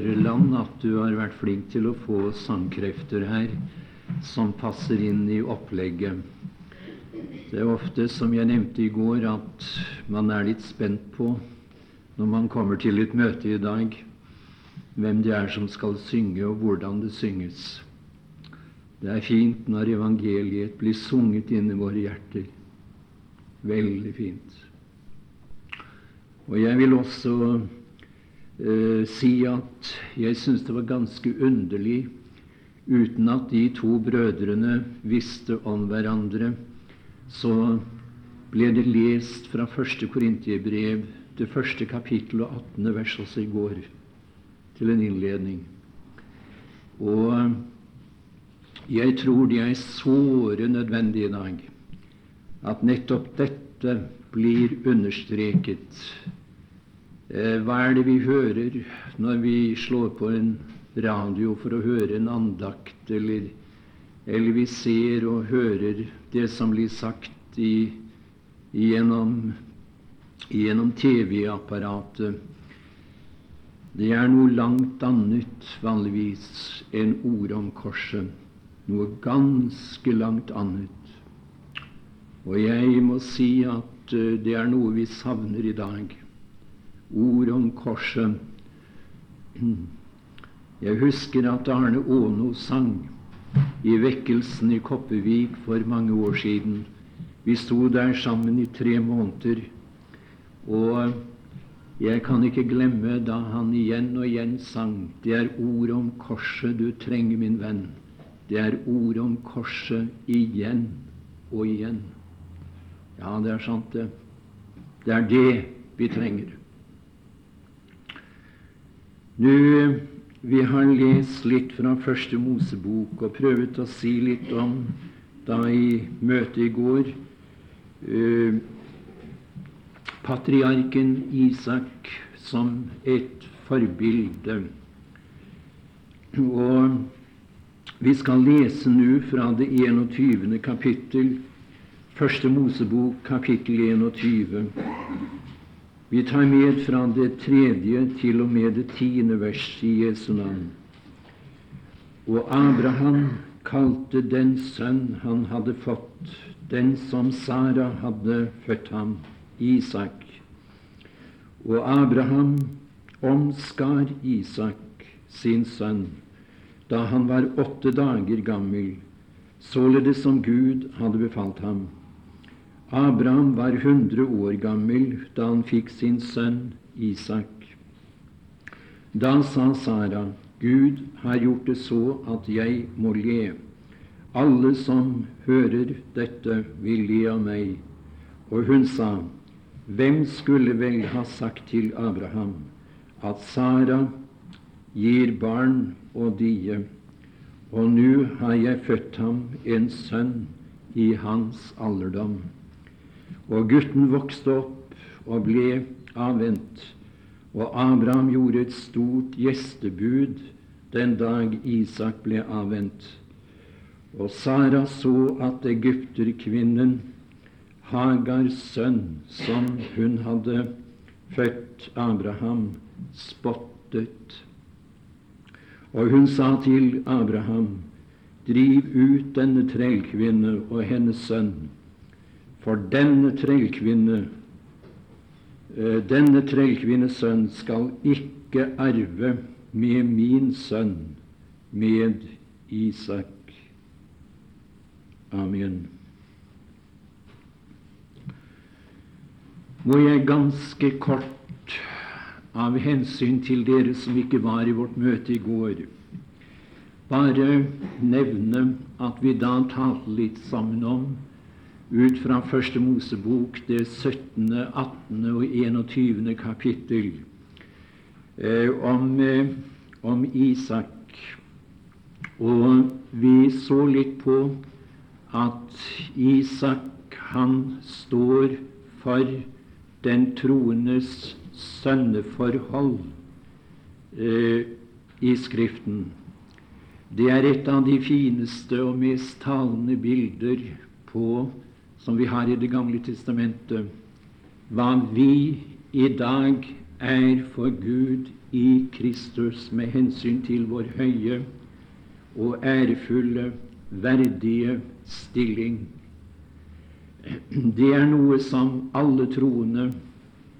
Ørland at du har vært flink til å få sangkrefter her som passer inn i opplegget. Det er ofte, som jeg nevnte i går, at man er litt spent på når man kommer til et møte i dag, hvem det er som skal synge, og hvordan det synges. Det er fint når evangeliet blir sunget inn i våre hjerter. Veldig fint. Og jeg vil også eh, si at jeg syns det var ganske underlig, uten at de to brødrene visste om hverandre, så ble det lest fra første Korintiebrev, det første kapittel og 18. vers også i går, til en innledning. Og jeg tror det er såre nødvendig i dag at nettopp dette blir understreket. Eh, hva er det vi hører når vi slår på en radio for å høre en andakt, eller, eller vi ser og hører det som blir sagt i, gjennom gjennom TV-apparatet. Det er noe langt annet vanligvis enn ordet om korset. Noe ganske langt annet. Og jeg må si at eh, det er noe vi savner i dag. Ord om korset. Jeg husker at Arne Aano sang i vekkelsen i Koppevik for mange år siden. Vi sto der sammen i tre måneder og jeg kan ikke glemme da han igjen og igjen sang Det er ord om korset du trenger, min venn. Det er ord om korset igjen og igjen. Ja, det er sant, det. Det er det vi trenger. Nå, Vi har lest litt fra Første Mosebok og prøvd å si litt om da i møtet i går uh, patriarken Isak som et forbilde. Og vi skal lese nå fra det 21. kapittel, Første Mosebok, kapittel 21. Vi tar med fra det tredje til og med det tiende vers i Jesu navn. Og Abraham kalte den sønn han hadde fått, den som Sara hadde født ham, Isak. Og Abraham omskar Isak, sin sønn, da han var åtte dager gammel, således som Gud hadde befalt ham. Abraham var hundre år gammel da han fikk sin sønn Isak. Da sa Sara, Gud har gjort det så at jeg må le. Alle som hører dette, vil le av meg. Og hun sa, hvem skulle vel ha sagt til Abraham at Sara gir barn og die, og nå har jeg født ham en sønn i hans alderdom. Og gutten vokste opp og ble avvent, og Abraham gjorde et stort gjestebud den dag Isak ble avvent. Og Sara så at egypterkvinnen Hagars sønn, som hun hadde født Abraham, spottet. Og hun sa til Abraham, driv ut denne trellkvinne og hennes sønn, for denne trellkvinne eh, denne trellkvinnes sønn skal ikke arve med min sønn, med Isak. Amen. må jeg ganske kort, av hensyn til dere som ikke var i vårt møte i går, bare nevne at vi da talte litt sammen om, ut fra Første Mosebok, det 17., 18. og 21. kapittel, eh, om, eh, om Isak. Og vi så litt på at Isak, han står for den troendes sønneforhold eh, i Skriften. Det er et av de fineste og mest talende bilder på, som vi har i Det gamle testamentet, hva vi i dag er for Gud i Kristus med hensyn til vår høye og ærefulle, verdige stilling. Det er noe som alle troende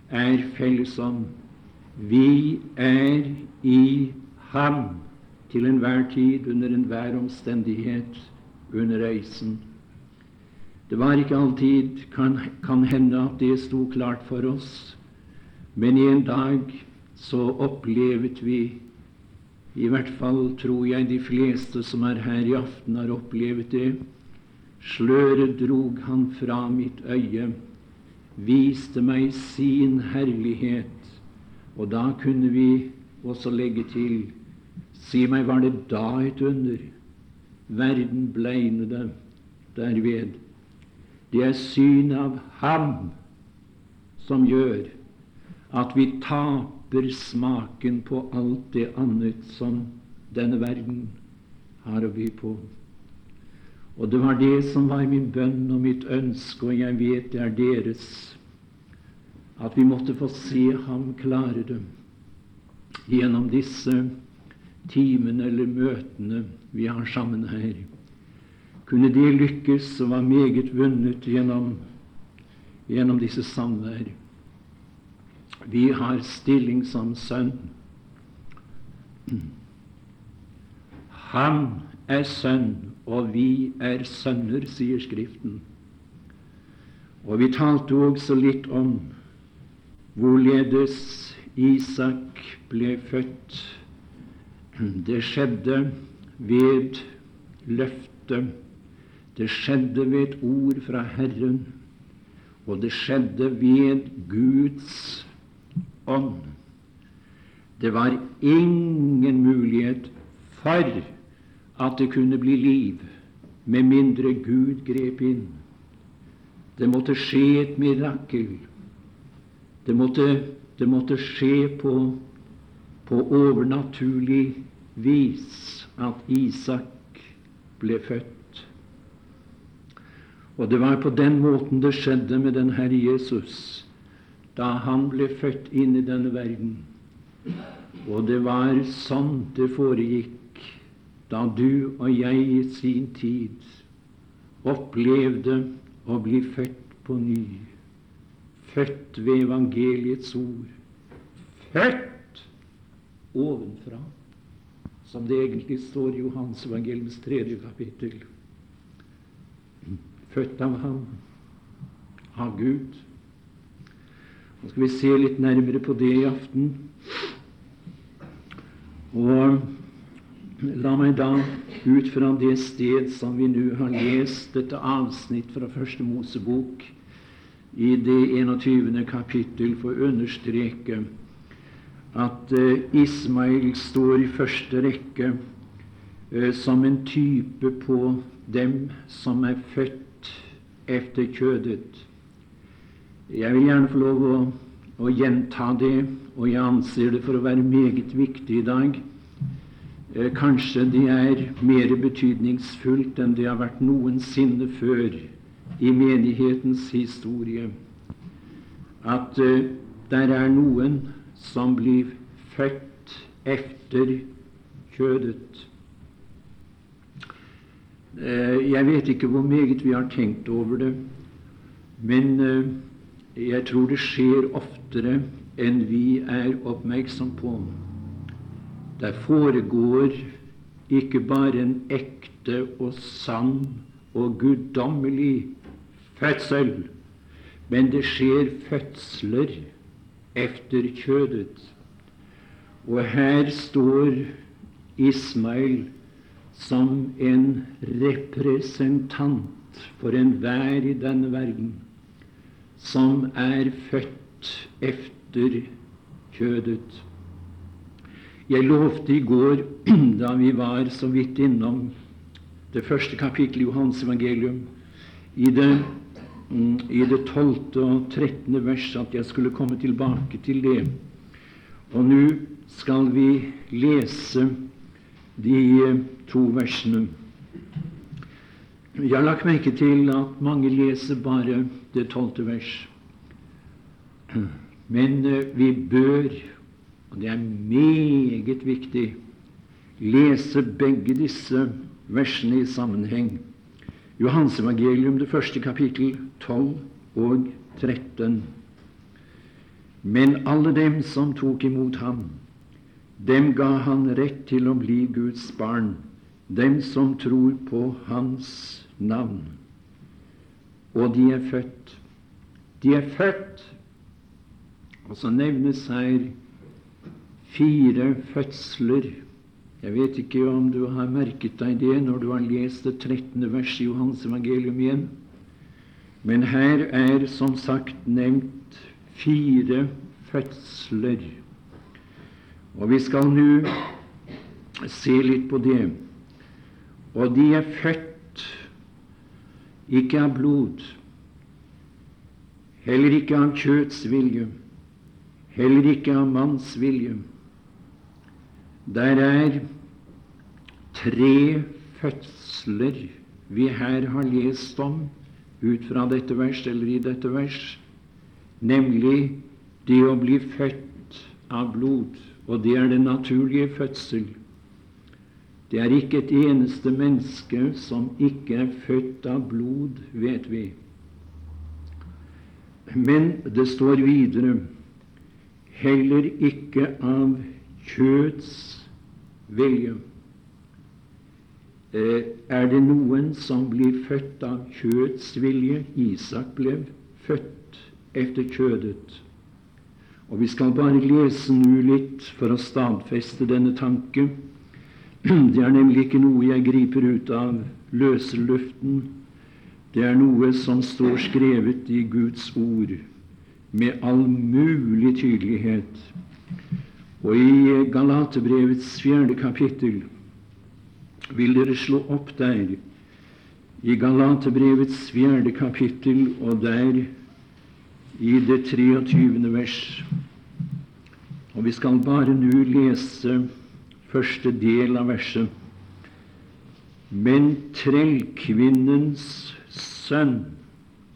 er felles om. Vi er i Ham til enhver tid, under enhver omstendighet, under reisen. Det var ikke alltid kan, kan hende at det sto klart for oss, men i en dag så opplevet vi i hvert fall tror jeg de fleste som er her i aften, har opplevd det. Sløret drog han fra mitt øye, viste meg sin herlighet. Og da kunne vi også legge til Si meg, var det da et under? Verden blegnede derved. Det er synet av Ham som gjør at vi taper smaken på alt det annet som denne verden har å by på. Og det var det som var min bønn og mitt ønske, og jeg vet det er deres, at vi måtte få se ham klare det gjennom disse timene eller møtene vi har sammen her. Kunne det lykkes, som var meget vunnet gjennom, gjennom disse samvær. Vi har stilling som sønn. Han er sønn, og vi er sønner, sier Skriften. Og vi talte også litt om hvorledes Isak ble født. Det skjedde ved løftet. Det skjedde ved et ord fra Herren, og det skjedde ved Guds ånd. Det var ingen mulighet for at det kunne bli liv med mindre Gud grep inn. Det måtte skje et mirakel. Det måtte, det måtte skje på, på overnaturlig vis at Isak ble født. Og det var på den måten det skjedde med den Herre Jesus da han ble født inn i denne verden. Og det var sånn det foregikk da du og jeg i sin tid opplevde å bli født på ny. Født ved evangeliets ord. Født ovenfra, som det egentlig står i Johans evangeliums tredje kapittel født av ham, av Gud. Nå skal vi se litt nærmere på det i aften. Og la meg da ut fra det sted som vi nå har lest dette avsnitt fra Første Mosebok, i det 21. kapittel, få understreke at uh, Ismail står i første rekke uh, som en type på dem som er født efter kjødet. Jeg vil gjerne få lov å, å, gjenta det, og jeg anser det for å være meget viktig i dag. Eh, kanskje det er mer betydningsfullt enn det har vært noensinne før i menighetens historie. At eh, der er noen som blir født efter kjødet. Eh, jeg vet ikke hvor meget vi har tenkt over det, men eh, jeg tror det skjer oftere enn vi er oppmerksom på. Der foregår ikke bare en ekte og sann og guddommelig fødsel, men det skjer fødsler efter kjødet. Og her står Ismail som en representant for enhver i denne verden som er født efter kjødet. Jeg lovte i går, da vi var så vidt innom det første kapittelet i Johans evangelium, i det, mm, i det 12. og 13. vers, at jeg skulle komme tilbake til det. Og nå skal vi lese de to versene. Jeg har lagt merke til at mange leser bare det tolvte vers. Men eh, vi bør, og det er meget viktig, lese begge disse versene i sammenheng. Johans evangelium, det første kapittel, 12 og 13. Men alle dem som tok imot ham, dem ga han rett til å bli Guds barn, dem som tror på Hans navn. Og de er født. De er født og så nevnes her fire fødsler. Jeg vet ikke om du har merket deg det når du har lest det 13. verset i Johans evangelium igjen. Men her er som sagt nevnt fire fødsler. Og vi skal nå se litt på det. Og de er født ikke av blod, heller ikke av kjøtts vilje heller ikke av manns vilje. Der er tre fødsler vi her har lest om ut fra dette vers, eller i dette vers, nemlig det å bli født av blod, og det er den naturlige fødsel. Det er ikke et eneste menneske som ikke er født av blod, vet vi. Men det står videre heller ikke av kjøds vilje. Eh, er det noen som blir født av kjøds vilje? Isak ble født etter kjødet. Og Vi skal bare lese nå litt for å stadfeste denne tanke. Det er nemlig ikke noe jeg griper ut av løse luften. Det er noe som står skrevet i Guds ord med all mulig tydelighet. Og i Galaterbrevets fjerde kapittel vil dere slå opp der, i Galaterbrevets fjerde kapittel, og der i det 23. vers. Og vi skal bare nå lese første del av verset. Men trellkvinnens sønn,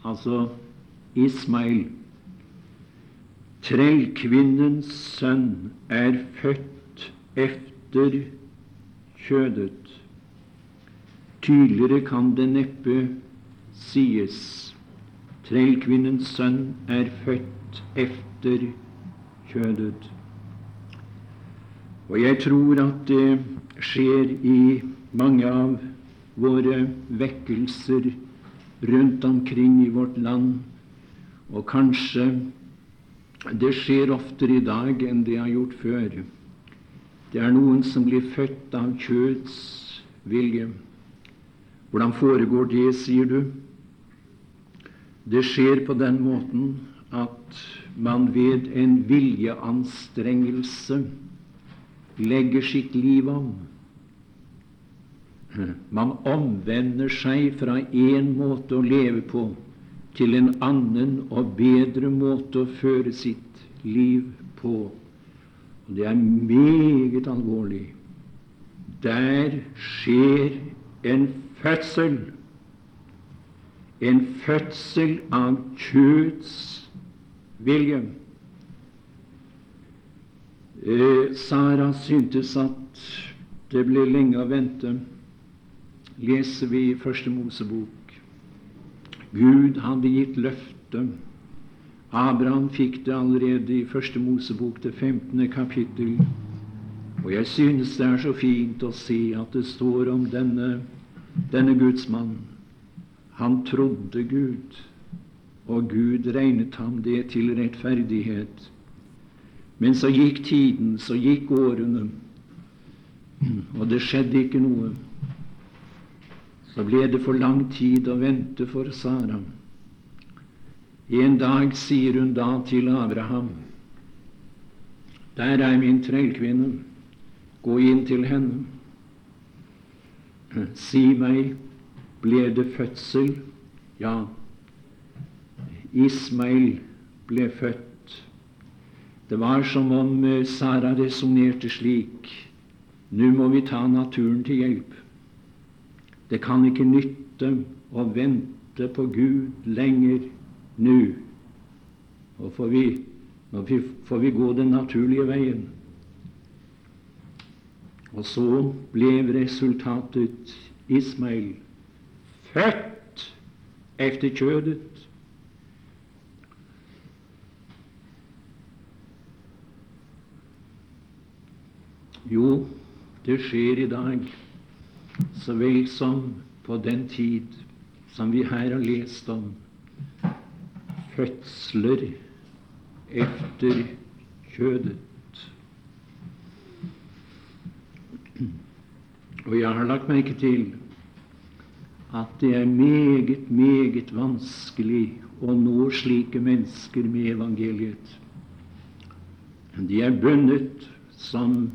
altså Ismail, Trellkvinnens sønn er født efter kjødet. Tydeligere kan det neppe sies. Trellkvinnens sønn er født efter kjødet. Og jeg tror at det skjer i mange av våre vekkelser rundt omkring i vårt land, og kanskje det skjer oftere i dag enn det har gjort før. Det er noen som blir født av kjøds vilje. Hvordan foregår det, sier du? Det skjer på den måten at man ved en viljeanstrengelse legger sitt liv om. Man omvender seg fra én måte å leve på til en annen og bedre måte å føre sitt liv på. Og det er meget alvorlig. Der skjer en fødsel. En fødsel av kjøds vilje. Eh, Sara syntes at det ble lenge å vente, leser vi i Første Mosebok. Gud hadde gitt løfte. Abraham fikk det allerede i Første Mosebok, det 15. kapittel. Og jeg synes det er så fint å se at det står om denne, denne gudsmann. Han trodde Gud, og Gud regnet ham det til rettferdighet. Men så gikk tiden, så gikk årene, og det skjedde ikke noe så ble det for lang tid å vente for Sara. En dag sier hun da til Abraham, der er min trellkvinne, gå inn til henne. Si meg, ble det fødsel? Ja. Ismail ble født. Det var som om eh, Sara resonnerte slik. Nå må vi ta naturen til hjelp. Det kan ikke nytte å vente på Gud lenger nå. Nå får vi Nå får vi gå den naturlige veien. Og så ble resultatet Ismail født efter kjødet. Jo, det skjer i dag så vel som på den tid som vi her har lest om. Fødsler efter kjødet. Og jeg har lagt merke til at det er meget, meget vanskelig å nå slike mennesker med evangeliet. De er bundet som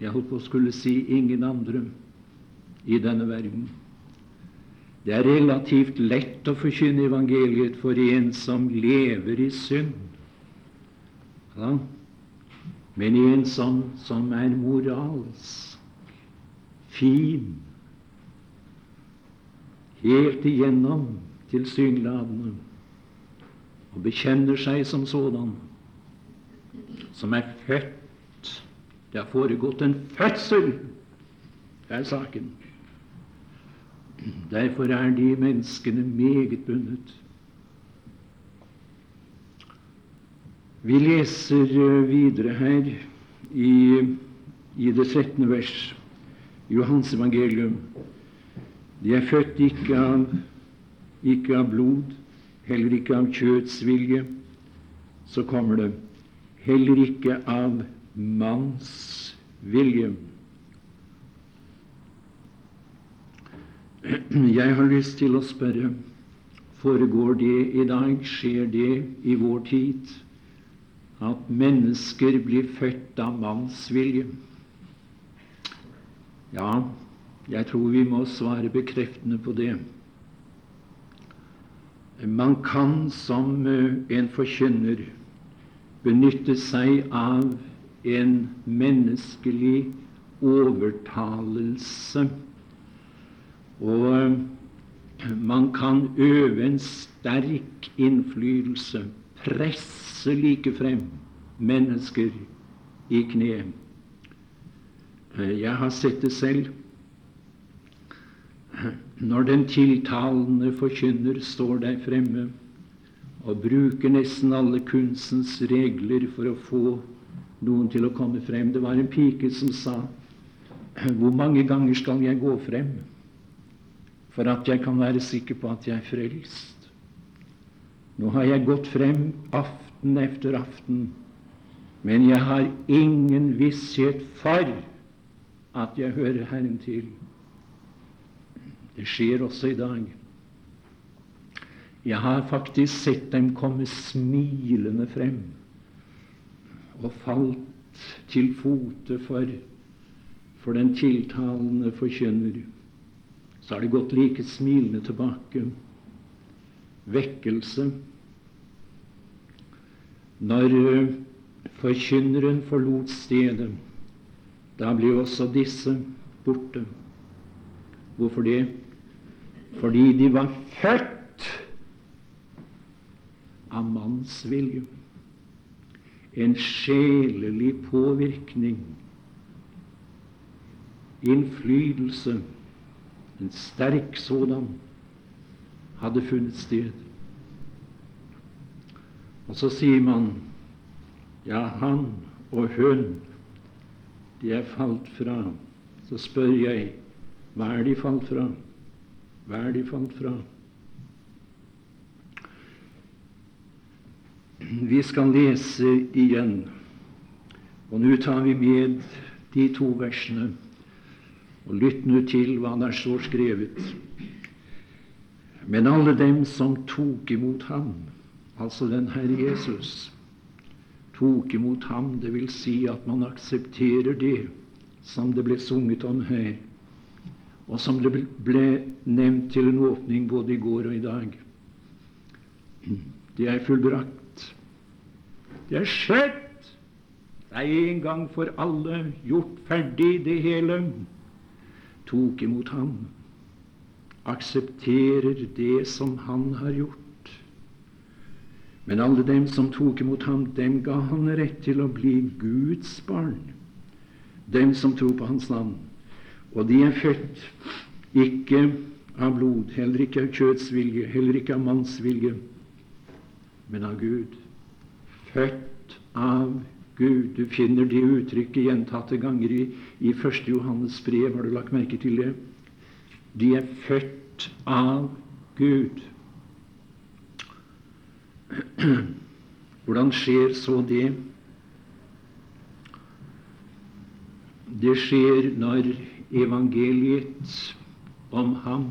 jeg holdt på å skulle si ingen andre i denne verden. Det er relativt lett å forkynne evangeliet for en som lever i synd. Ja. Men en som, som er moralsk fin, helt igjennom tilsynelatende, og bekjenner seg som sådan, som er født Det har foregått en fødsel, det er saken. Derfor er de menneskene meget bundet. Vi leser eh, videre her i, i det 13. vers, Johans evangelium. De er født ikke av, ikke av blod, heller ikke av kjøtts vilje. Så kommer det heller ikke av manns vilje. Jeg har lyst til å spørre foregår det i dag, skjer det i vår tid? at mennesker blir født av manns vilje? Ja, jeg tror vi må svare bekreftende på det. Man kan som eh, en forkynner benytte seg av en menneskelig overtalelse. Og eh, man kan øve en sterk innflytelse, presse likefrem mennesker i kne. Jeg har sett det selv. Når den tiltalende forkynner står der fremme og bruker nesten alle kunstens regler for å få noen til å komme frem. Det var en pike som sa Hvor mange ganger skal jeg gå frem for at jeg kan være sikker på at jeg er frelst? Nå har jeg gått frem aften aften efter aften, men jeg har ingen visshet for at jeg hører Herren til. Det skjer også i dag. Jeg har faktisk sett dem komme smilende frem og falt til fote for, for den tiltalende forkynner. Så har det gått like smilende tilbake. Vekkelse når eh, forkynneren forlot stedet, da ble også disse borte. Hvorfor det? Fordi de var født av manns vilje. En sjelelig påvirkning, innflytelse, en sterk sådan, hadde funnet sted. Og så sier man ja, han og hun, de er falt fra. Så spør jeg hva er de falt fra? Hva er de fant fra? Vi skal lese igjen, og nå tar vi med de to versene. Og lytt nå til hva der står skrevet. Men alle dem som tok imot ham, altså den Herre Jesus, tok imot ham. Det vil si at man aksepterer det som det ble sunget om her, og som det ble nevnt til en åpning både i går og i dag. Det er fullbrakt. Det er skjedd. Det er en gang for alle gjort ferdig, det hele. Tok imot ham. Aksepterer det som han har gjort Men alle dem som tok imot ham, dem ga han rett til å bli Guds barn. Dem som tror på hans navn. Og de er født ikke av blod, heller ikke av kjøtts vilje, heller ikke av manns vilje, men av Gud. Født av Gud. Du finner det uttrykket gjentatte ganger i, i 1. Johannes brev. Har du lagt merke til det? De er født av Gud. Hvordan skjer så det? Det skjer når evangeliet om ham,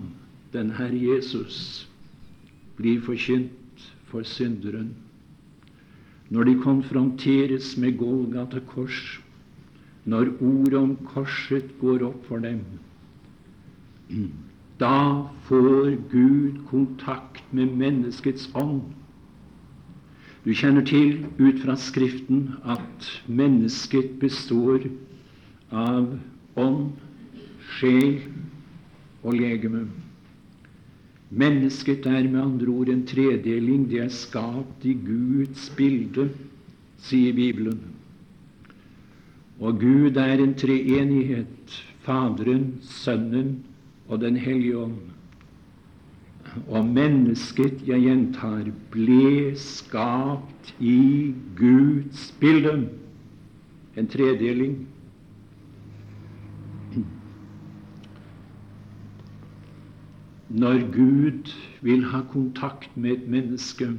den Herre Jesus, blir forkynt for synderen. Når de konfronteres med Golgata kors, når ordet om korset går opp for dem, da får Gud kontakt med menneskets ånd. Du kjenner til ut fra Skriften at mennesket består av ånd, sjel og legeme. Mennesket er med andre ord en tredeling. Det er skapt i Guds bilde, sier Bibelen. Og Gud er en treenighet. Faderen, Sønnen og Den hellige ånd. Og mennesket, jeg gjentar, ble skapt i Guds bilde. En tredeling. Når Gud vil ha kontakt med et menneske,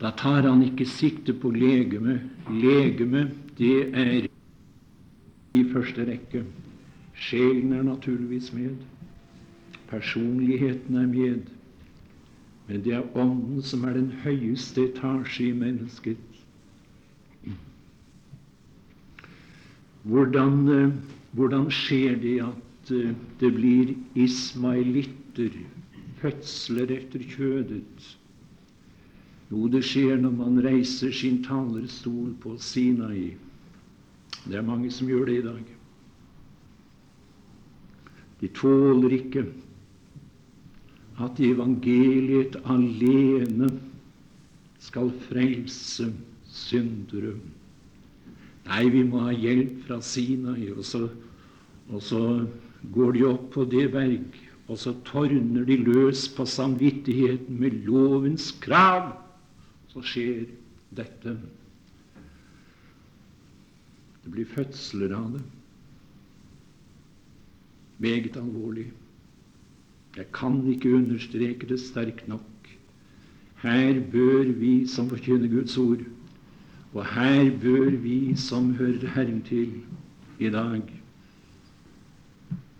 da tar han ikke sikte på legeme. Legeme, det er i første rekke. Sjelen er naturligvis med. Personligheten er med. Men det er Ånden som er den høyeste etasje i mennesket. Hvordan, eh, hvordan skjer det at eh, det blir ismailitter, fødsler etter kjødet? Jo, det skjer når man reiser sin talerstol på Sinai. Det er mange som gjør det i dag. De tåler ikke at evangeliet alene skal frelse syndere. Nei, vi må ha hjelp fra Sinai. Og så, og så går de opp på det berg, og så tordner de løs på samvittigheten med lovens krav. Så skjer dette. Det blir fødsler av det. Meget alvorlig. Jeg kan ikke understreke det sterkt nok. Her bør vi som forkynner Guds ord, og her bør vi som hører Herren til i dag,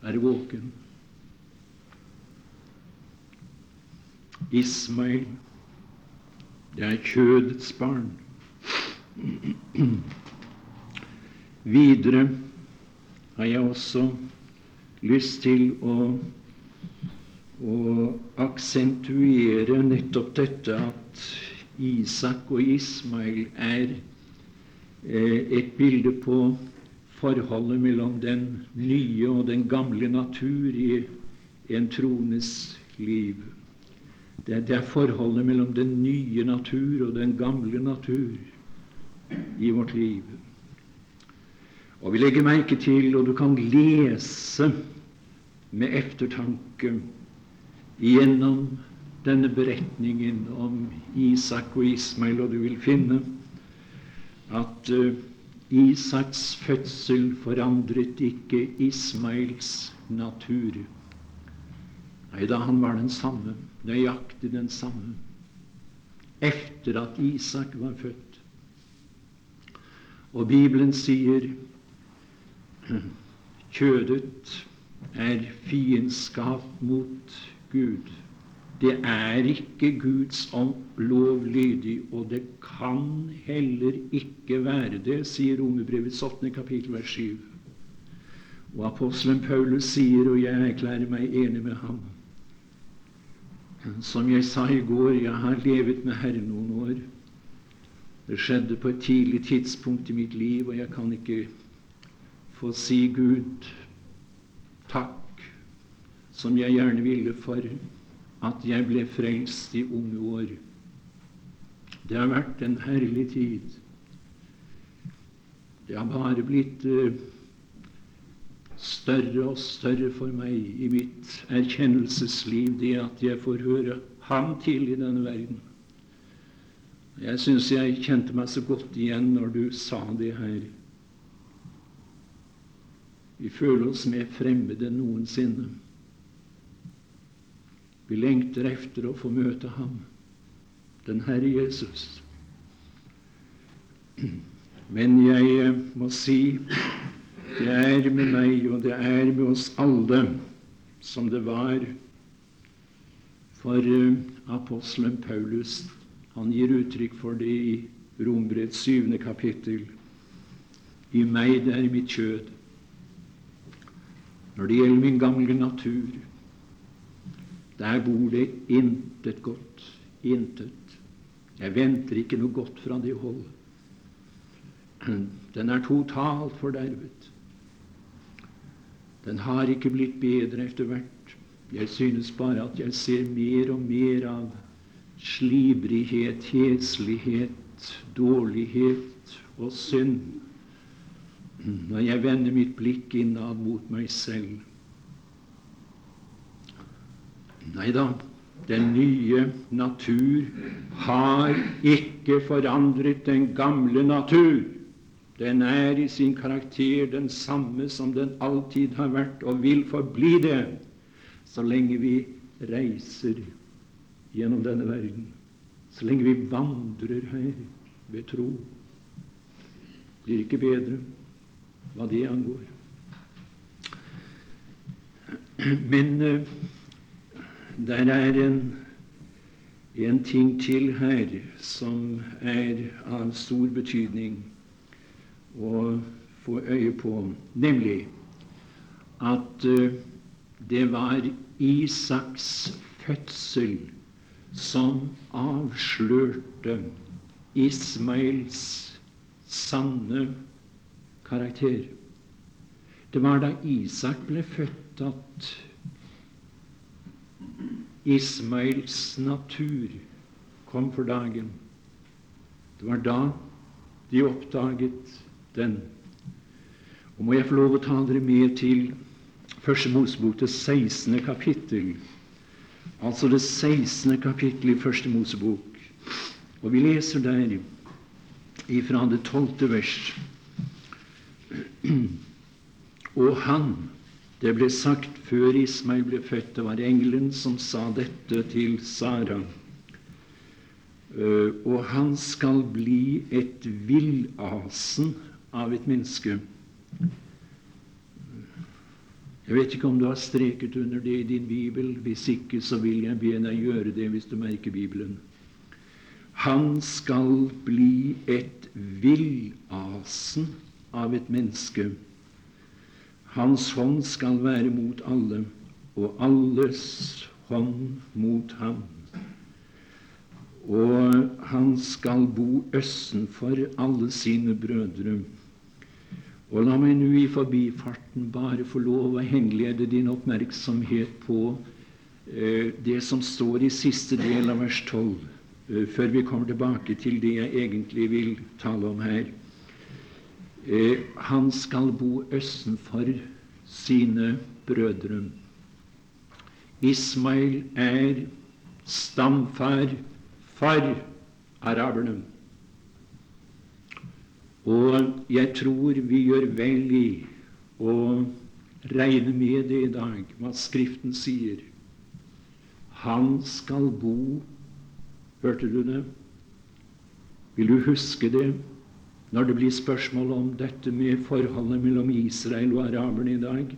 være våken. Ismail, det er kjødets barn. Videre har jeg også lyst til å å aksentuere nettopp dette at Isak og Ismail er eh, et bilde på forholdet mellom den nye og den gamle natur i en trones liv. Det, det er forholdet mellom den nye natur og den gamle natur i vårt liv. Og vi legger merke til, og du kan lese med eftertanke gjennom denne beretningen om Isak og Ismail, og du vil finne at uh, Isaks fødsel forandret ikke Ismails natur. Nei da, han var den samme, nøyaktig den samme, efter at Isak var født. Og Bibelen sier kjødet er fiendskap mot Gud. Det er ikke Guds ånd lovlydig, og det kan heller ikke være det, sier Romerbrevets 8. kapittel, vers 7. Og apostelen Paulus sier, og jeg erklærer meg enig med ham Som jeg sa i går, jeg har levet med Herren noen år. Det skjedde på et tidlig tidspunkt i mitt liv, og jeg kan ikke få si Gud takk som jeg gjerne ville for at jeg ble frelst i unge år. Det har vært en herlig tid. Det har bare blitt uh, større og større for meg i mitt erkjennelsesliv, det at jeg får høre Ham til i denne verden. Jeg syns jeg kjente meg så godt igjen når du sa det her. Vi føler oss mer fremmede enn noensinne. Vi lengter efter å få møte ham, den Herre Jesus. Men jeg må si det er med meg, og det er med oss alle, som det var for eh, apostelen Paulus. Han gir uttrykk for det i Rombrets syvende kapittel. I meg det er mitt kjød. Når det gjelder min gamle natur, der bor det intet godt. Intet. Jeg venter ikke noe godt fra det hold. Den er totalt fordervet. Den har ikke blitt bedre etter hvert. Jeg synes bare at jeg ser mer og mer av slibrighet, heslighet, dårlighet og synd når jeg vender mitt blikk innad mot meg selv. Nei da, den nye natur har ikke forandret den gamle natur. Den er i sin karakter den samme som den alltid har vært, og vil forbli det så lenge vi reiser gjennom denne verden, så lenge vi vandrer her ved tro. Blir ikke bedre hva det angår. Men uh, der er en, en ting til her som er av stor betydning å få øye på, nemlig at uh, det var Isaks fødsel som avslørte Ismails sanne karakter. Det var da Isak ble født, at Ismails natur kom for dagen. Det var da de oppdaget den. Og må jeg få lov å ta dere med til Første Mosebok, det 16. kapittel. Altså det 16. kapittel i Første Mosebok. Og vi leser der ifra det tolvte vers. Og han Det ble sagt før Ismail ble født, det var engelen som sa dette til Sara. Uh, og han skal bli et villasen av et menneske. Jeg vet ikke om du har streket under det i din bibel. Hvis ikke, så vil jeg be deg gjøre det hvis du merker Bibelen. Han skal bli et villasen av et menneske. Hans hånd skal være mot alle, og alles hånd mot ham. Og han skal bo østenfor alle sine brødre. Og la meg nå i forbifarten bare få lov å henlede din oppmerksomhet på eh, det som står i siste del av vers 12, eh, før vi kommer tilbake til det jeg egentlig vil tale om her. Eh, han skal bo østenfor sine brødre. Ismail er stamfar for araberne. Og jeg tror vi gjør vel i å regne med det i dag, hva Skriften sier. Han skal bo Hørte du det? Vil du huske det? når det blir spørsmål om dette med forholdet mellom Israel og araberne i dag.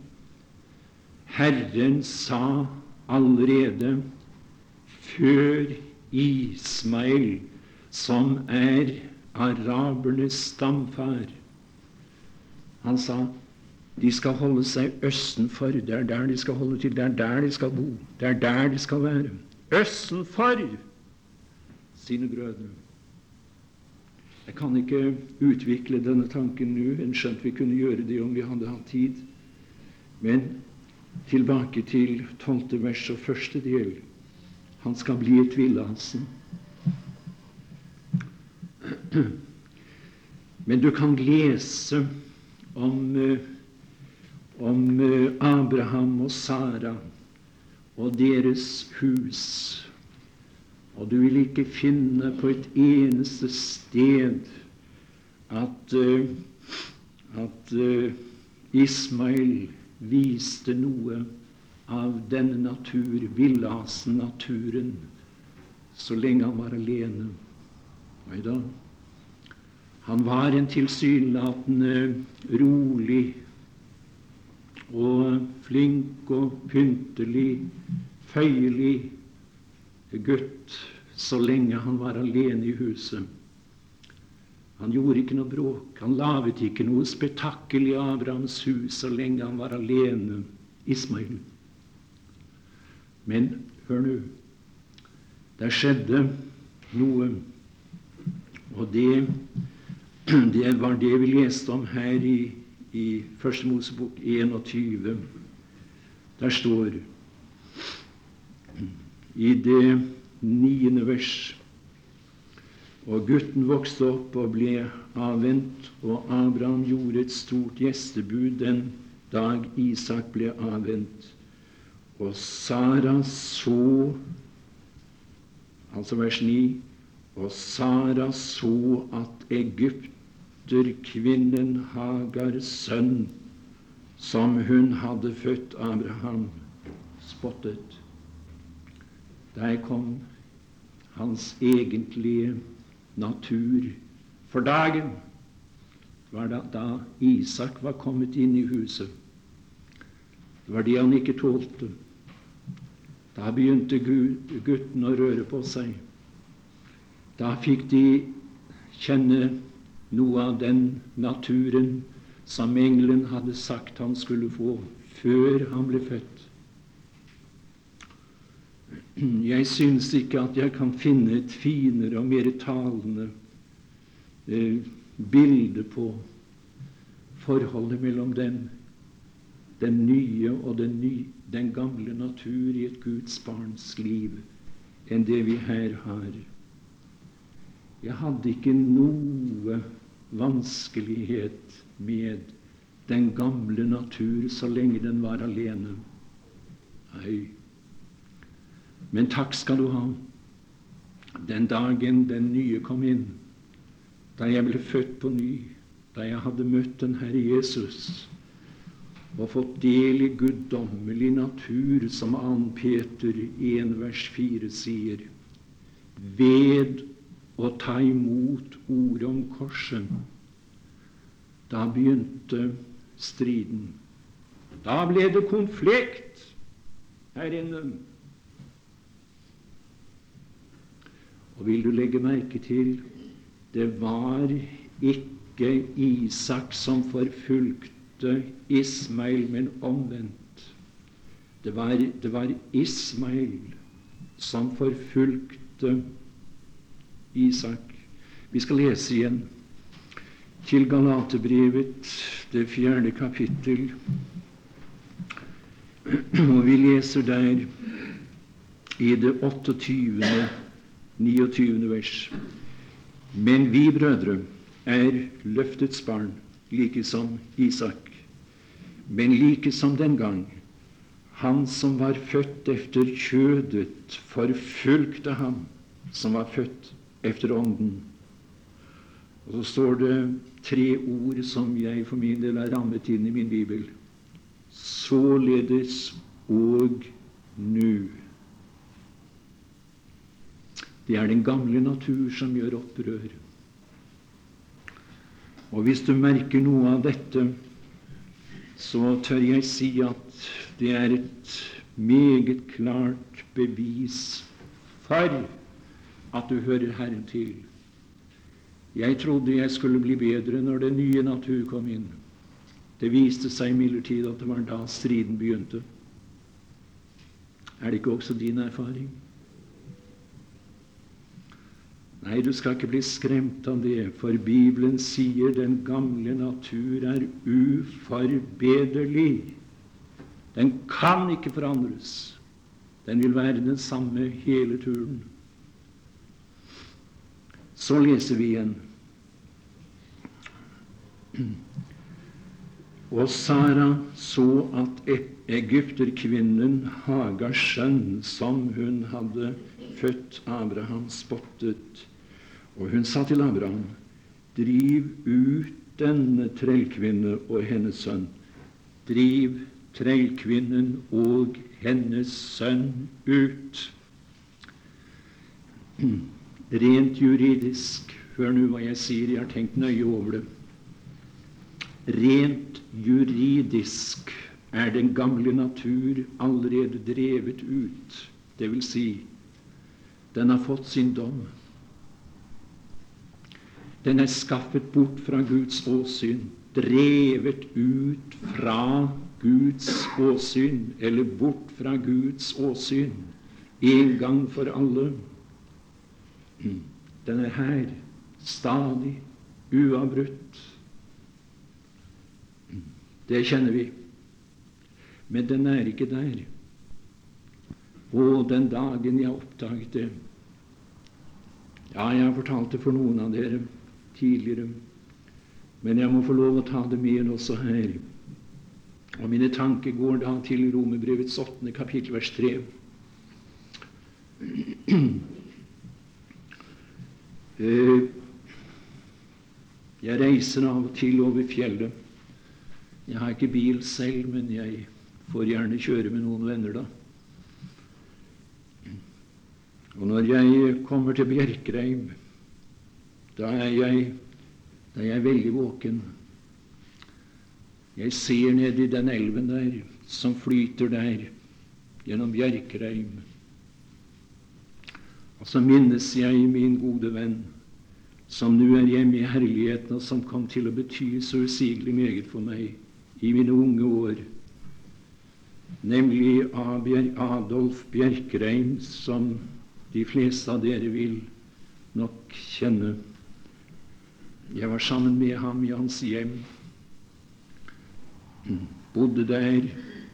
Herren sa allerede før Ismail, som er arabernes stamfar Han sa de skal holde seg østenfor. Det er der de skal holde til. Det er der de skal bo. Det er der de skal være. Østenfor sine brødre. Jeg kan ikke utvikle denne tanken nå, enn skjønt vi kunne gjøre det om vi hadde hatt tid. Men tilbake til tolvte vers og første del. Han skal bli et villasen. Men du kan lese om, eh, om eh, Abraham og Sara og deres hus. Og du vil ikke finne på et eneste sted at, at Ismail viste noe av denne natur, villasen-naturen, så lenge han var alene. Oi da. Han var en tilsynelatende rolig og flink og pyntelig, føyelig gutt så lenge han var alene i huset. Han gjorde ikke noe bråk. Han laget ikke noe spetakkel i Abrahams hus så lenge han var alene, Ismail. Men hør nå. Det skjedde noe, og det det var det vi leste om her i, i Første Mosebok 21. Der står i det niende vers Og gutten vokste opp og ble avvent, og Abraham gjorde et stort gjestebud den dag Isak ble avvent. Og Sara så Altså vers 9. Og Sara så at Egypt kvinnen Hagars sønn, som hun hadde født Abraham, spottet. Der kom hans egentlige natur for dagen. Det var da, da Isak var kommet inn i huset. Det var det han ikke tålte. Da begynte gutten å røre på seg. Da fikk de kjenne noe av den naturen som engelen hadde sagt han skulle få før han ble født. Jeg syns ikke at jeg kan finne et finere og mer talende eh, bilde på forholdet mellom den, den nye og den, ny, den gamle natur i et Guds barns liv enn det vi her har. Jeg hadde ikke noe vanskelighet med den gamle natur så lenge den var alene. Nei. Men takk skal du ha. Den dagen den nye kom inn, da jeg ble født på ny, da jeg hadde møtt den Herre Jesus og fått del i guddommelig natur, som 2. Peter 1 vers 4 sier, ved å ta imot ordet om korset, da begynte striden. Da ble det konflikt her inne. Og vil du legge merke til det var ikke Isak som forfulgte Ismail, men omvendt. Det var, det var Ismail som forfulgte Isak. Vi skal lese igjen til Galatebrevet, det fjerde kapittel. Og vi leser der i det 28., 29. vers. Men vi brødre er løftets barn, like som Isak. Men like som den gang han som var født efter kjødet, forfulgte ham som var født efter Ånden. Og så står det tre ord som jeg for min del har rammet inn i min bibel. Således og nu. Det er den gamle natur som gjør opprør. Og hvis du merker noe av dette, så tør jeg si at det er et meget klart bevis for at du hører Herren til. Jeg trodde jeg skulle bli bedre når den nye natur kom inn. Det viste seg imidlertid at det var da striden begynte. Er det ikke også din erfaring? Nei, du skal ikke bli skremt av det, for Bibelen sier den gamle natur er uforbederlig. Den kan ikke forandres. Den vil være den samme hele turen. Så leser vi igjen Og Sara så at egypterkvinnen Hagars sønn, som hun hadde født Abraham, spottet. Og hun sa til Abraham, driv ut denne trellkvinne og hennes sønn. Driv trellkvinnen og hennes sønn ut. Rent juridisk Hør nå hva jeg sier, jeg har tenkt nøye over det. Rent juridisk er den gamle natur allerede drevet ut. Det vil si, den har fått sin dom. Den er skaffet bort fra Guds åsyn, drevet ut fra Guds åsyn, eller bort fra Guds åsyn, en gang for alle. Den er her, stadig, uavbrutt. Det kjenner vi. Men den er ikke der. Og den dagen jeg oppdaget det Ja, jeg har fortalt det for noen av dere tidligere, men jeg må få lov å ta det med også her. Og mine tanker går da til Romerbrevets åttende kapittel, vers 3. Eh, jeg reiser av og til over fjellet. Jeg har ikke bil selv, men jeg får gjerne kjøre med noen venner da. Og når jeg kommer til Bjerkreim, da er jeg, da er jeg veldig våken. Jeg ser ned i den elven der som flyter der gjennom Bjerkreim. Og så minnes jeg min gode venn som nå er hjemme i herligheten, og som kom til å bety så usigelig meget for meg i mine unge år, nemlig Adolf Bjerkreim, som de fleste av dere vil nok kjenne. Jeg var sammen med ham i hans hjem, bodde der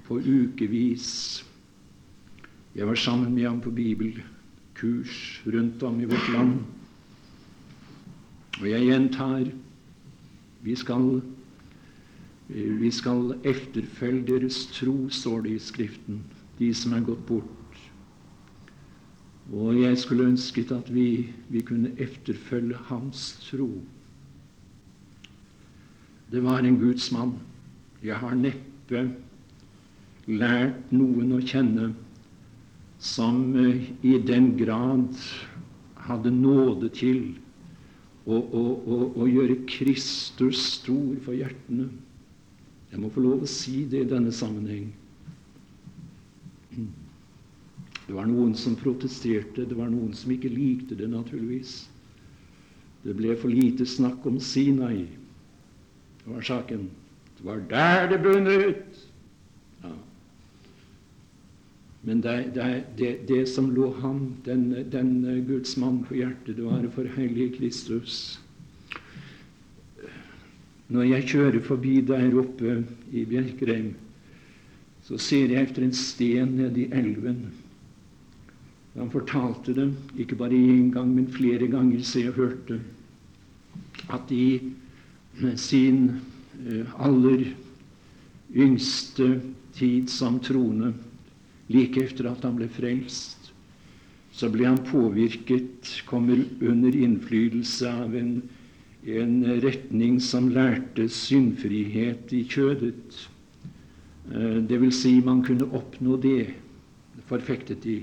på ukevis. Jeg var sammen med ham på bibelkurs rundt om i vårt land. Og jeg gjentar vi skal, vi skal efterfølge deres tro, står det i Skriften, de som er gått bort. Og jeg skulle ønsket at vi, vi kunne efterfølge hans tro. Det var en gudsmann. Jeg har neppe lært noen å kjenne som i den grad hadde nåde til å, å, å, å gjøre Kristus stor for hjertene. Jeg må få lov å si det i denne sammenheng. Det var noen som protesterte, det var noen som ikke likte det, naturligvis. Det ble for lite snakk om Sinai. Det var saken. Det var der det bunnet Ja. Men det, det, det, det, som lå ham, den, den Guds mann på hjertet, det var for hellige Kristus. Når jeg kjører forbi der oppe i Bjerkreim, så ser jeg etter en sten nede i elven. Han fortalte det, ikke bare én gang, men flere ganger, siden jeg hørte at i sin aller yngste tid som troende like etter at han ble frelst, så ble han påvirket, kommer under innflytelse av en, en retning som lærte syndfrihet i kjødet. Eh, det vil si, man kunne oppnå det, forfektet de,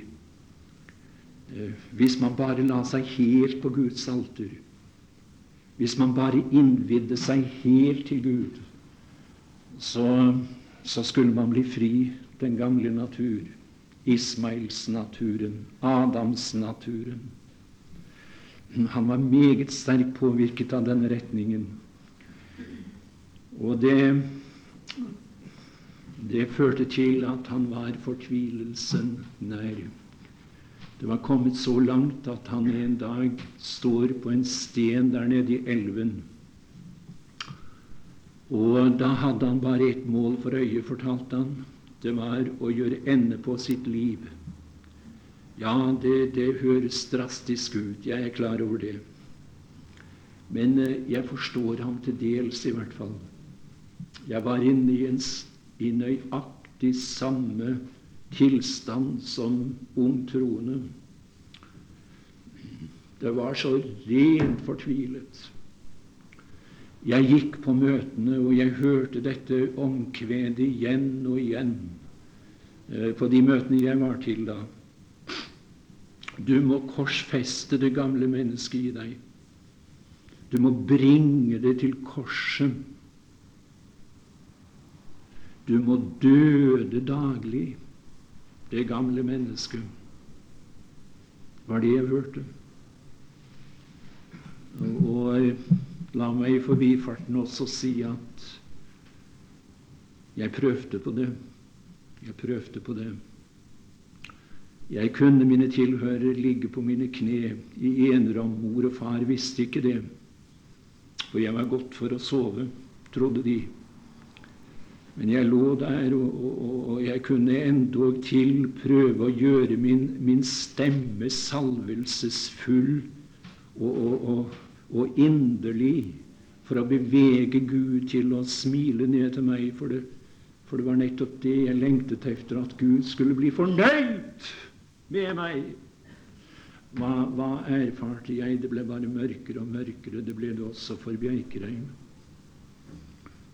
eh, hvis man bare la seg helt på Guds alter. Hvis man bare innvidde seg helt til Gud, så, så skulle man bli fri den gamle natur, Ismails-naturen, Adams-naturen. Han var meget sterkt påvirket av denne retningen. Og det, det førte til at han var fortvilelsen nær. Det var kommet så langt at han en dag står på en sten der nede i elven. Og da hadde han bare ett mål for øye, fortalte han det var å gjøre ende på sitt liv. Ja, det, det høres drastisk ut, jeg er klar over det. Men eh, jeg forstår ham til dels, i hvert fall. Jeg var inne i en i nøyaktig samme tilstand som ung troende. Det var så rent fortvilet. Jeg gikk på møtene, og jeg hørte dette omkvedet igjen og igjen eh, på de møtene jeg var til da. Du må korsfeste det gamle mennesket i deg. Du må bringe det til korset. Du må døde daglig, det gamle mennesket. var det jeg hørte. Og La meg i forbifarten også si at jeg prøvde på det. Jeg prøvde på det. Jeg kunne mine tilhørere ligge på mine kne i enerom. Mor og far visste ikke det, for jeg var godt for å sove, trodde de. Men jeg lå der, og, og, og jeg kunne endog til prøve å gjøre min, min stemme salvelsesfull og, og og inderlig for å bevege Gud til å smile ned til meg. For det, for det var nettopp det jeg lengtet etter, at Gud skulle bli fornøyd med meg. Hva, hva erfarte jeg? Det ble bare mørkere og mørkere. Det ble det også for Bjerkreim.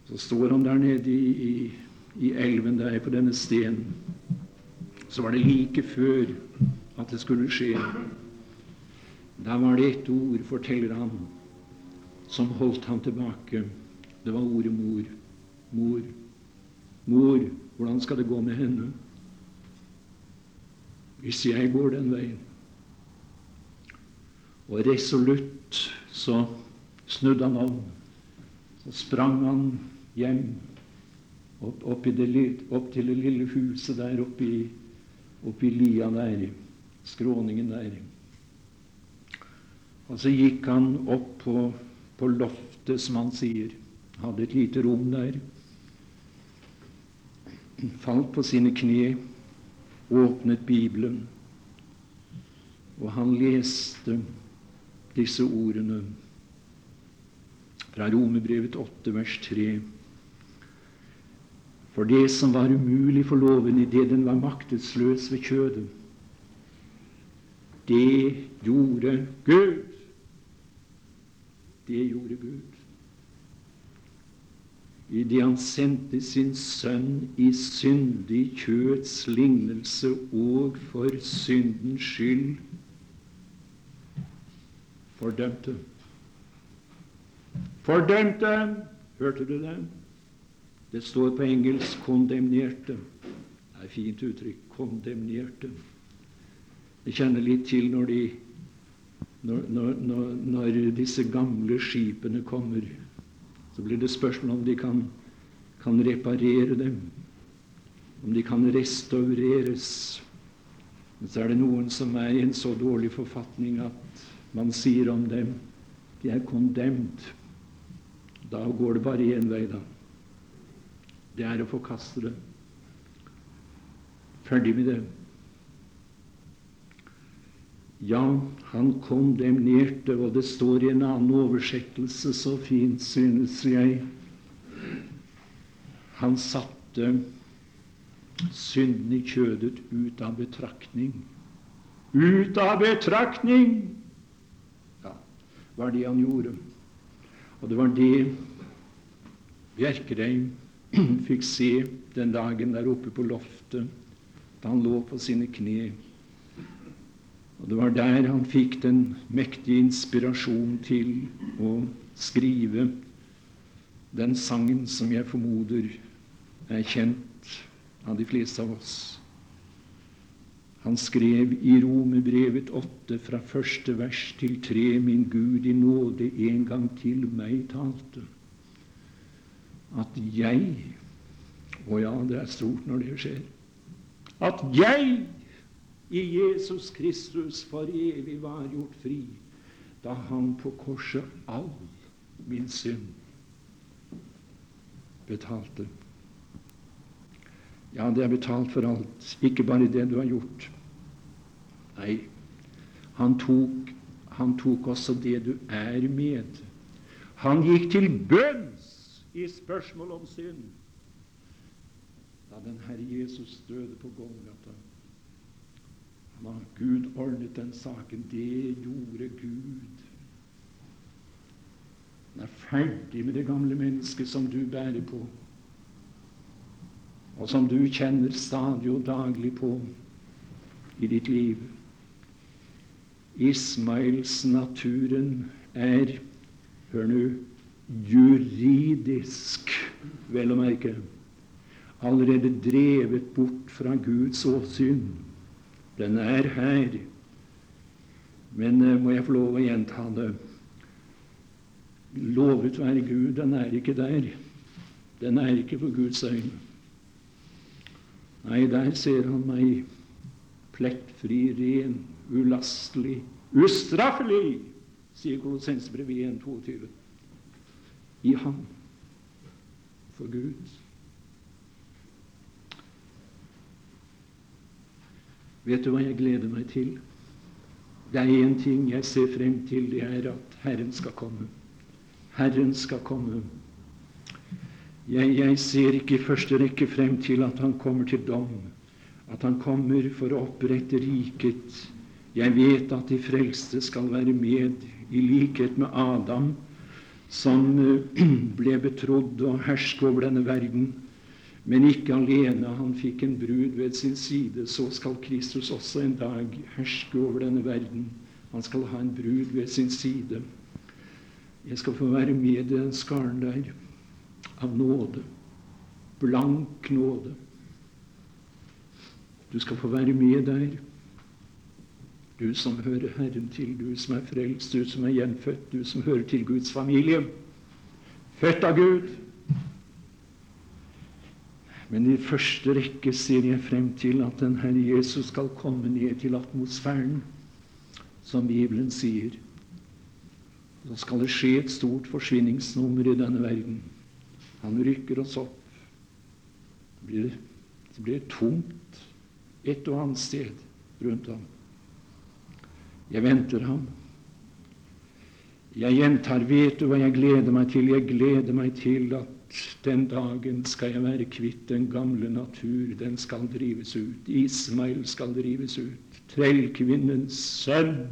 Så står han der nede i, i, i elven der på denne stenen. Så var det like før at det skulle skje. Da var det ett ord, forteller han, som holdt han tilbake. Det var ordet mor. Mor. Mor, hvordan skal det gå med henne hvis jeg går den veien? Og resolutt så snudde han om. Så sprang han hjem opp, opp, det, opp til det lille huset der oppe i lia der, skråningen der. Og så gikk han opp på, på loftet, som han sier. Hadde et lite rom der. Falt på sine kne, åpnet Bibelen, og han leste disse ordene fra Romerbrevet 8, vers 3. For det som var umulig for loven idet den var maktesløs ved kjødet, det gjorde Gud. Det gjorde Gud. Idet han sendte sin sønn i syndig kjøts lignelse og for syndens skyld fordømte. Fordømte! Hørte du det? Det står på engelsk 'kondemnerte'. Det er et fint uttrykk. Kondemnerte. Jeg kjenner litt til når de når, når, når, disse gamle skipene kommer, så blir det spørsmål om de kan, kan reparere dem, om de kan restaureres. Men så er det noen som er i en så dårlig forfatning at man sier om dem de er kondemt. Da går det bare én vei, da. Det er å forkaste det. Ferdig med det. Ja, han kondemnerte, og det står i en annen oversettelse så fint, synes jeg. Han satte synden i kjødet ut av betraktning. Ut av betraktning! Ja, var det han gjorde. Og det var det Bjerkreim fikk se den dagen der oppe på loftet, da han lå på sine kne og Det var der han fikk den mektige inspirasjon til å skrive den sangen som jeg formoder er kjent av de fleste av oss. Han skrev i Romerbrevet 8 fra første vers til tre Min Gud i nåde en gang til meg talte. At jeg Å ja, det er stort når det skjer. At jeg i Jesus Kristus for evig var gjort fri da han på korset all min synd betalte. Ja, det er betalt for alt, ikke bare det du har gjort. Nei, han tok, han tok også det du er med Han gikk til bønns i spørsmål om synd da den Herre Jesus døde på Golgata. Da Gud ordnet den saken. Det gjorde Gud. Den er ferdig med det gamle mennesket som du bærer på, og som du kjenner stadig og daglig på i ditt liv. Ismails naturen er, hør nå, juridisk, vel å merke, allerede drevet bort fra Guds åsyn. Den er her. Men eh, må jeg få lov å gjenta det? Lovet være Gud, den er ikke der. Den er ikke for Guds øyne. Nei, der ser han meg plettfri, ren, ulastelig, ustraffelig, sier Kolossensbrevet 1.22. I ham. For Gud. Vet du hva jeg gleder meg til? Det er én ting jeg ser frem til, det er at Herren skal komme. Herren skal komme. Jeg, jeg ser ikke i første rekke frem til at Han kommer til dom, at Han kommer for å opprette riket. Jeg vet at de frelste skal være med, i likhet med Adam, som eh, ble betrodd å herske over denne verden men ikke alene. Han fikk en brud ved sin side. Så skal Kristus også en dag herske over denne verden. Han skal ha en brud ved sin side. Jeg skal få være med i den skaren der av nåde. Blank nåde. Du skal få være med der. Du som hører Herren til, du som er frelst, du som er gjenfødt, du som hører til Guds familie. Født av Gud. Men i første rekke ser jeg frem til at den Herre Jesus skal komme ned til atmosfæren, som Bibelen sier. Så skal det skje et stort forsvinningsnummer i denne verden. Han rykker oss opp. Det blir, det blir tomt et og annet sted rundt ham. Jeg venter ham. Jeg gjentar, vet du hva jeg gleder meg til? Jeg gleder meg til at den dagen skal jeg være kvitt den gamle natur. Den skal drives ut. Ismail skal drives ut. Trellkvinnens sønn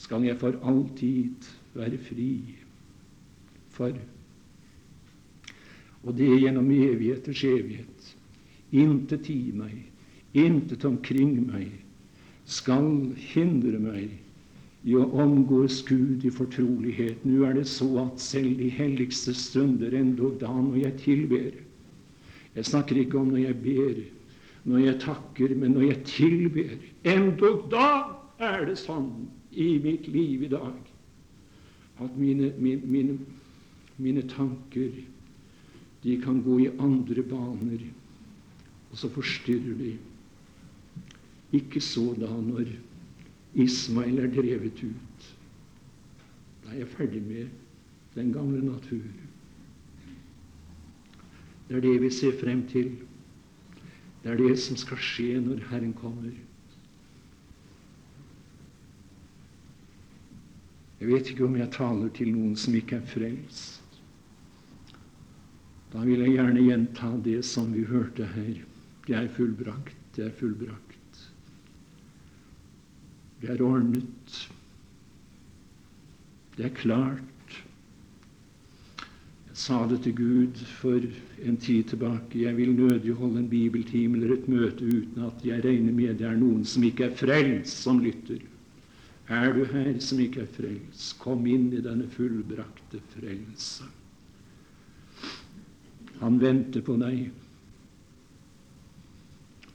skal jeg for alltid være fri for. Og det gjennom evigheters evighet. Intet i meg, intet omkring meg skal hindre meg i å omgås Gud i fortrolighet. Nå er det så at selv de helligste stunder, endog da når jeg tilber Jeg snakker ikke om når jeg ber, når jeg takker, men når jeg tilber. Endog da er det sånn i mitt liv i dag at mine, mine, mine, mine tanker de kan gå i andre baner, og så forstyrrer de. Ikke så da når Ismail er drevet ut. Da er jeg ferdig med den gamle natur. Det er det vi ser frem til. Det er det som skal skje når Herren kommer. Jeg vet ikke om jeg taler til noen som ikke er frelst. Da vil jeg gjerne gjenta det som vi hørte her. Det er fullbrakt. Det er fullbrakt. Det er ordnet. Det er klart. Jeg sa det til Gud for en tid tilbake. Jeg vil nødig holde en bibeltime eller et møte uten at jeg regner med det er noen som ikke er frelst, som lytter. Er du her som ikke er frelst, kom inn i denne fullbrakte frelse. Han venter på deg.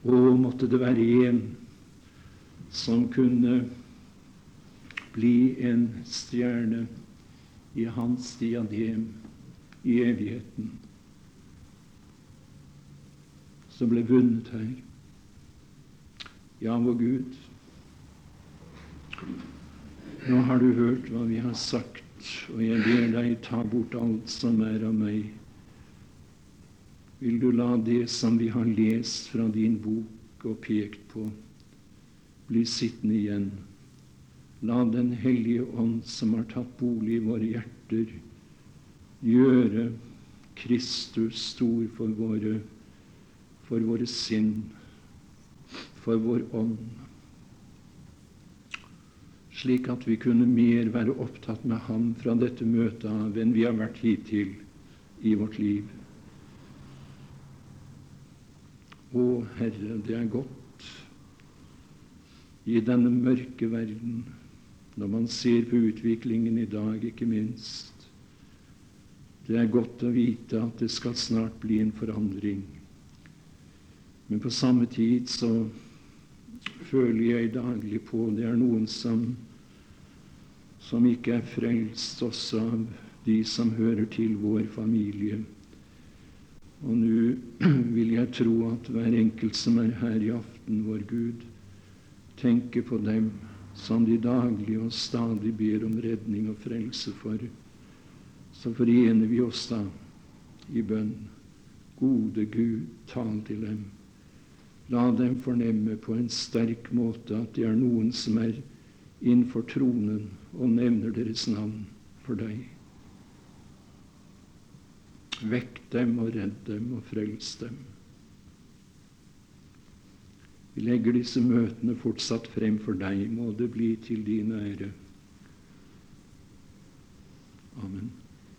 Å, måtte det være en som kunne bli en stjerne i hans diadem i evigheten, som ble vunnet her. Ja, vår Gud, nå har du hørt hva vi har sagt, og jeg ber deg ta bort alt som er av meg. Vil du la det som vi har lest fra din bok og pekt på, bli sittende igjen. La Den hellige ånd, som har tatt bolig i våre hjerter, gjøre Kristus stor for våre, for våre sinn, for vår ånd, slik at vi kunne mer være opptatt med Ham fra dette møtet av enn vi har vært hittil i vårt liv. Å Herre, det er godt i denne mørke verden, når man ser på utviklingen i dag, ikke minst. Det er godt å vite at det skal snart bli en forandring. Men på samme tid så føler jeg daglig på det er noen som, som ikke er frelst, også av de som hører til vår familie. Og nå vil jeg tro at hver enkelt som er her i aften, vår Gud, tenker på dem som de daglig og stadig ber om redning og frelse for. Så forener vi oss da i bønn. Gode Gud, tal til dem. La dem fornemme på en sterk måte at det er noen som er innenfor tronen og nevner deres navn for deg. Vekk dem og redd dem og frels dem. Vi legger disse møtene fortsatt frem for deg. Må det bli til din ære. Amen.